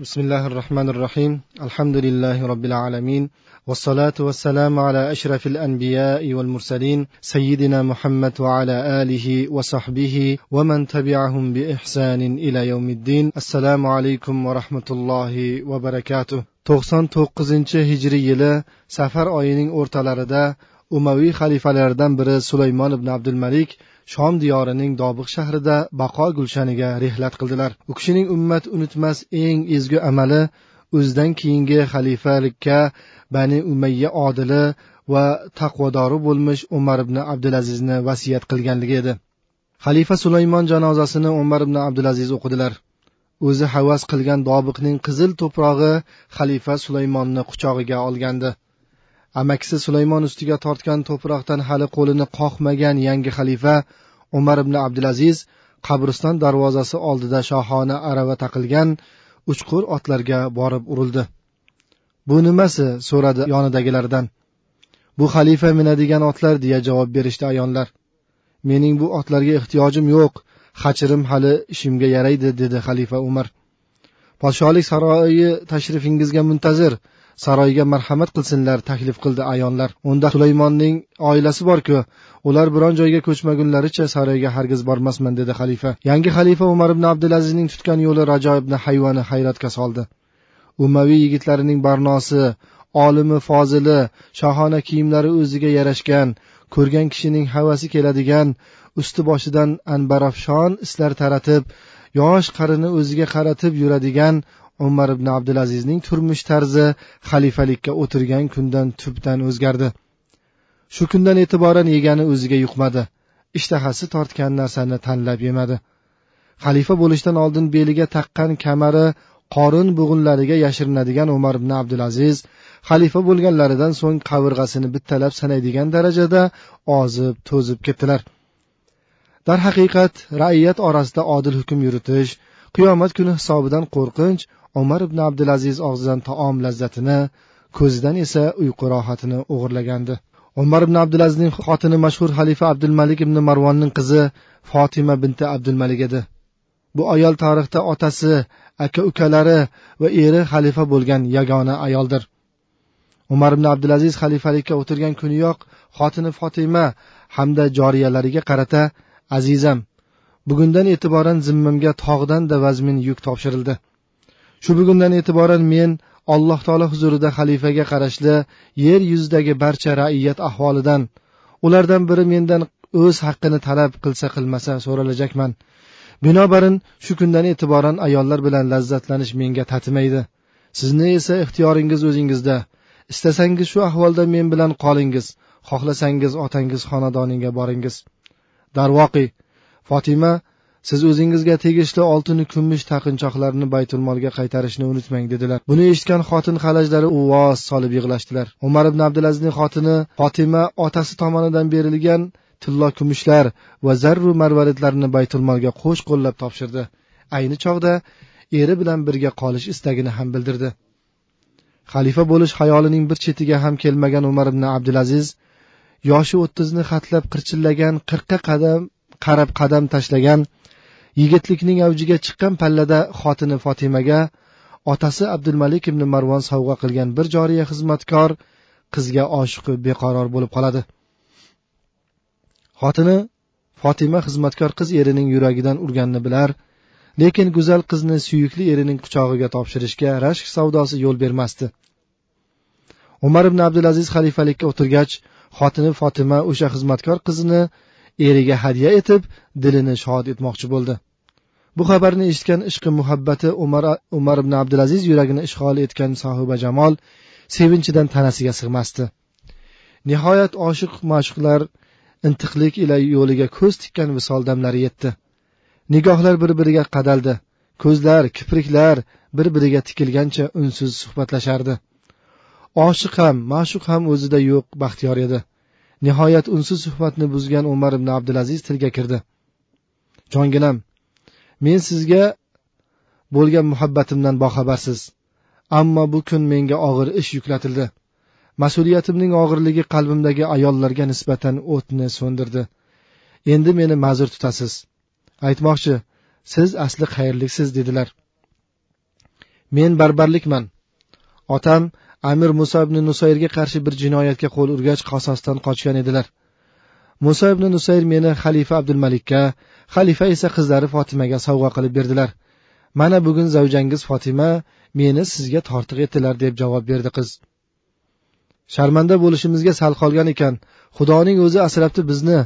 بسم الله الرحمن الرحيم الحمد لله رب العالمين والصلاة والسلام على أشرف الأنبياء والمرسلين سيدنا محمد وعلى آله وصحبه ومن تبعهم بإحسان إلى يوم الدين السلام عليكم ورحمة الله وبركاته to'qson to'qqizinchi hijriy yili safar oyining o'rtalarida umaviy xalifalaridan biri sulaymon ibn abdulmalik shom diyorining dobiq shahrida baqo gulshaniga rehlat qildilar. U kishining ummat unutmas eng ezgu amali o'zidan keyingi xalifalikka bani umayya odili va taqvodori bo'lmish umar ibn abdulazizni vasiyat qilganligi edi. Xalifa sulaymon janozasini umar ibn abdulaziz o'qidilar. O'zi havas qilgan dobiqning qizil to'prog'i xalifa sulaymonni quchog'iga olgandi. Amakisi sulaymon ustiga tortgan to'proqdan hali qo'lini qoqmagan yangi xalifa umar ibn abdulaziz qabriston darvozasi oldida shohona arava taqilgan uchqur otlarga borib urildi. Bu nimasi? so'radi yonidagilardan. Bu xalifa minadigan otlar deya javob berishdi ayonlar mening bu otlarga ehtiyojim yo'q hachirim hali ishimga yaraydi dedi xalifa umar. Podshohlik saroyi tashrifingizga muntazir saroyga marhamat qilsinlar taklif qildi ayonlar unda sulaymonning oilasi borku. Ular biron joyga ko'chmagunlaricha saroyga hargiz bormasman dedi xalifa. Yangi xalifa umar ibn abdulazizning tutgan yo'li rajo ibn hayvani hayratga soldi. Umaviy yigitlarining barnosi olimi fozili shohona kiyimlari o'ziga yarashgan ko'rgan kishining havasi keladigan usti boshidan anbarafshon islar taratib yosh qarini o'ziga qaratib yuradigan umar ibn abdulazizning turmush tarzi xalifalikka o'tirgan kundan tubdan o'zgardi. Shu kundan e'tiboran yegani o'ziga yuqmadi. Ishtahasi tortgan narsani tanlab yemadi. Xalifa bo'lishdan oldin beliga taqqan kamari qorin bo'g'inlariga yashirinadigan umar ibn abdulaziz xalifa bo'lganlaridan so'ng qavirg'asini bittalab sanaydigan darajada ozib to'zib ketdilar. Darhaqiqat raiyat orasida odil hukm yuritish qiyomat kuni hisobidan qo'rqinch umar ibn abdulaziz og'zidan taom lazzatini ko'zidan esa uyqu rohatini o'g'irlagandi. Umar ibn abdulazizning xotini mashhur xalifa abdulmalik ibn marvonning qizi fotima binti abdulmalik edi. Bu ayol tarixda otasi aka ukalari va eri xalifa bo'lgan yagona ayoldir. Umar ibn abdulaziz xalifalikka o'tirgan kuniyoq xotini fotima hamda joriyalariga qarata azizam bugundan e'tiboran zimmamga tog'dan da vazmin yuk topshirildi. Shu bugundan e'tiboran men alloh taolo huzurida xalifaga qarashli yer yuzidagi barcha raiyat ahvolidan ulardan biri mendan o'z haqqini talab qilsa qilmasa so'ralajakman binobarin shu kundan e'tiboran ayollar bilan lazzatlanish menga tatimaydi. Sizni esa ixtiyoringiz o'zingizda. Istasangiz shu ahvolda men bilan qolingiz xohlasangiz otangiz xonadoniga boringiz. Darvoqi fotima siz o'zingizga tegishli oltinu kumush taqinchoqlarni baytulmolga qaytarishni unutmang dedilar. Buni eshitgan xotin xalajlari uvoz solib yig'lashdilar. Umar ibn abdulazizning xotini fotima otasi tomonidan berilgan tillo kumushlar va zarru marvaridlarni baytulmolga qo'sh qo'llab topshirdi. Ayni chog'da eri bilan birga qolish istagini ham bildirdi. Xalifa bo'lish xayolining bir chetiga ham kelmagan umar ibn abdulaziz yoshi o'ttizni xatlab qirchillagan qirqqa qadam qarab qadam tashlagan yigitlikning avjiga chiqqan pallada xotini fotimaga otasi abdulmalik ibn marvon sovg'a qilgan bir joriya xizmatkor qizga oshiqi beqaror bo'lib qoladi. Xotini fotima xizmatkor qiz erining yuragidan urganini bilar lekin go'zal qizni suyukli erining quchog'iga topshirishga rashk savdosi yo'l bermasdi. Umar ibn abdulaziz xalifalikka o'tirgach xotini fotima o'sha xizmatkor qizini eriga hadya etib dilini shod etmoqchi bo'ldi. Bu xabarni eshitgan ishqi muhabbati umar umar ibn abdulaziz yuragini ishg'ol etgan sohiba jamol sevinchidan tanasiga sig'masdi. Nihoyat oshiq ma'shuqlar intiqlik ila yo'liga ko'z tikkan visol damlari yetdi. Nigohlar bir biriga qadaldi ko'zlar kipriklar bir biriga tikilgancha unsiz suhbatlashardi oshiq ham ma'shuq ham o'zida yo'q baxtiyor edi. Nihoyat unsiz suhbatni buzgan umar ibn abdulaziz tilga kirdi. Jonginam men sizga bo'lgan muhabbatimdan boxabarsiz ammo bu kun menga og'ir ish yuklatildi. Mas'uliyatimning og'irligi qalbimdagi ayollarga nisbatan o'tni so'ndirdi. Endi meni ma'zur tutasiz. Aytmoqchi siz asli xayrliksiz dedilar. Men barbarlikman. Otam amir muso ibn nusayrga qarshi bir jinoyatga qo'l urgach qasosdan qochgan edilar. Muso ibn nusayr meni xalifa abdulmalikka xalifa esa qizlari fotimaga sovg'a qilib berdilar. Mana bugun zavjangiz fotima meni sizga tortiq etdilar deb javob berdi qiz. Sharmanda bo'lishimizga sal qolgan ekan. Xudoning o'zi asrabdi bizni.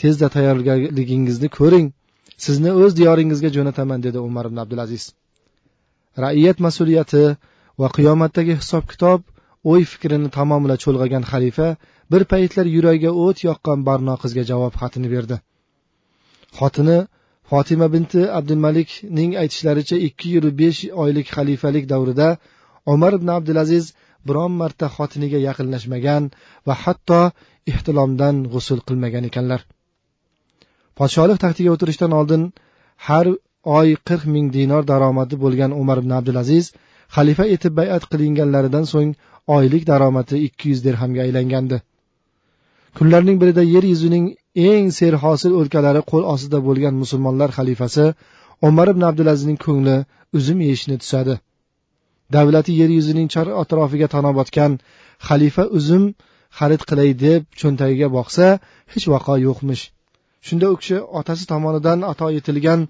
Tezda tayyorgarligingizni ko'ring. Sizni o'z diyoringizga jo'nataman dedi umar ibn abdulaziz. Raiyat mas'uliyati va qiyomatdagi hisob kitob o'y fikrini tamomila cho'lg'agan xalifa bir paytlar yuragiga o't yoqqan barno qizga javob xatini berdi. Xotini fotima binti abdulmalikning aytishlaricha ikki yil besh oylik xalifalik davrida umar ibn abdulaziz biron marta xotiniga yaqinlashmagan va hatto ehtilomdan g'usul qilmagan ekanlar. Podshohlik taxtiga o'tirishdan oldin har oy qirq ming dinor daromadi bo'lgan umar ibn abdulaziz xalifa etib bayat qilinganlaridan so'ng oylik daromadi ikki yuz dirhamga aylangandi. Kunlarning birida yer yuzining eng serhosil o'lkalari qo'l ostida bo'lgan musulmonlar xalifasi umar ibn abdulazizning ko'ngli uzum yeyishni tusadi davlati yer yuzining chor atrofiga tanobotgan xalifa uzum xarid qilay deb cho'ntagiga boqsa hech vaqo yo'qmish. Shunda u kishi otasi tomonidan ato etilgan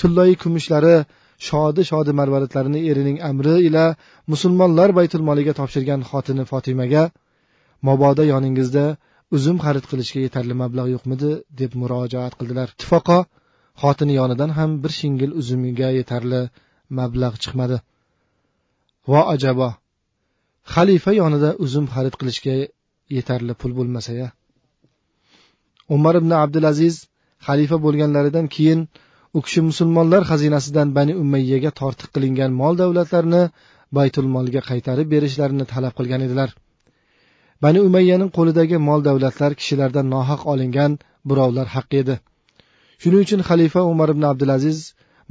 tulloyi kumushlari shodi shodi marvaratlarini erining amri ila musulmonlar baytul moliga topshirgan xotini fotimaga mobodo yoningizda uzum xarid qilishga yetarli mablag' yo'qmidi? deb murojaat qildilar. Ittifoqo xotini yonidan ham bir shingil uzumiga yetarli mablag' chiqmadi. Vo ajabo xalifa yonida uzum xarid qilishga yetarli pul bo'lmasa ya umar ibn abdulaziz xalifa bo'lganlaridan keyin u kishi musulmonlar xazinasidan bani umayyaga tortiq qilingan mol davlatlarni baytul molga qaytarib berishlarini talab qilgan edilar. Bani umayyaning qo'lidagi mol davlatlar kishilardan nohaq olingan birovlar haqqi edi. Shuning uchun xalifa umar ibn abdulaziz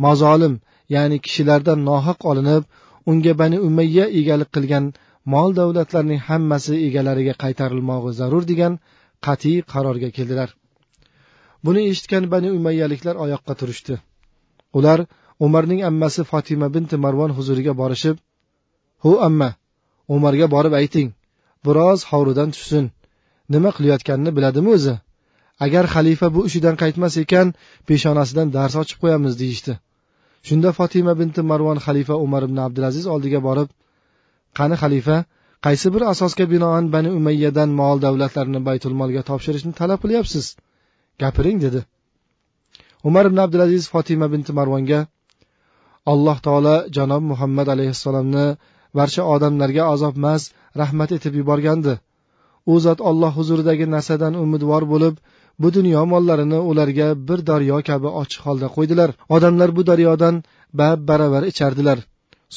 mazolim ya'ni kishilardan nohaq olinib unga bani umayya egalik qilgan mol davlatlarning hammasi egalariga qaytarilmog'i zarur degan qat'iy qarorga keldilar. Buni eshitgan bani umayyaliklar oyoqqa turishdi. Ular umarning ammasi fotima binti marvon huzuriga borishib hu amma umarga borib ayting biroz hovridan tushsin. Nima qilayotganini biladimi o'zi? Agar xalifa bu ishidan qaytmas ekan peshonasidan dars ochib qo'yamiz deyishdi. Shunda fotima binti marvon xalifa umar ibn abdulaziz oldiga borib qani xalifa qaysi bir asosga binoan bani umayyadan mol davlatlarni baytulmolga topshirishni talab qilyapsiz? Gapiring dedi. Umar ibn abdulaziz fotima binti marvonga alloh taolo janob muhammad alayhissalomni barcha odamlarga azobmas rahmat etib yuborgandi. U zot olloh huzuridagi narsadan umidvor bo'lib bu dunyo mollarini ularga bir daryo kabi ochiq holda qo'ydilar. Odamlar bu daryodan bab baravar ichardilar.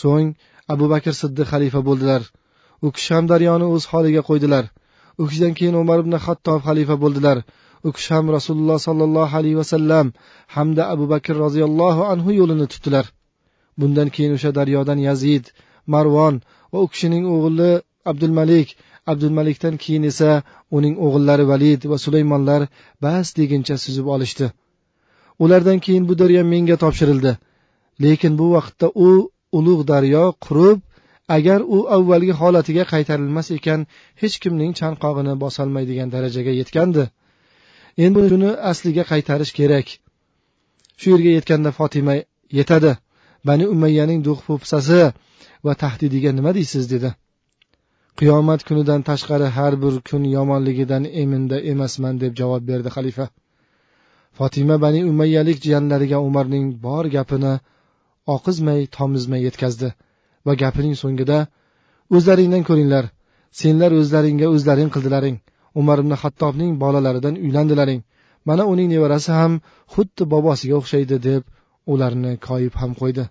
So'ng abu bakr siddiq xalifa bo'ldilar. U kishi ham daryoni o'z holiga qo'ydilar. U kishidan keyin umar ibn hattob xalifa bo'ldilar. U kishi ham rasululloh sollallohu alayhi vasallam hamda abu bakr roziyallohu anhu yo'lini tutdilar. Bundan keyin o'sha daryodan yazid marvon va u kishining o'g'li abdulmalik abdulmalikdan keyin esa uning o'g'illari valid va sulaymonlar bas deguncha suzib olishdi. Ulardan keyin bu daryo menga topshirildi. Lekin bu vaqtda u ulug' daryo qurib agar u avvalgi holatiga qaytarilmas ekan hech kimning chanqog'ini bosolmaydigan darajaga yetgandi. Endi shuni asliga qaytarish kerak. Shu yerga yetganda fotima yetadi. Bani umayyaning do'qpo'pisasi va tahdidiga nima deysiz? dedi. Qiyomat kunidan tashqari har bir kun yomonligidan eminda emasman deb javob berdi xalifa. Fotima bani umayyalik jiyanlariga umarning bor gapini oqizmay tomizmay yetkazdi va gapining so'ngida o'zlaringdan ko'ringlar senlar o'zlaringga o'zlaring qildilaring. Umar ibn hattobning bolalaridan uylandilaring. Mana uning nevarasi ham xuddi bobosiga o'xshaydi deb ularni koyib ham qo'ydi.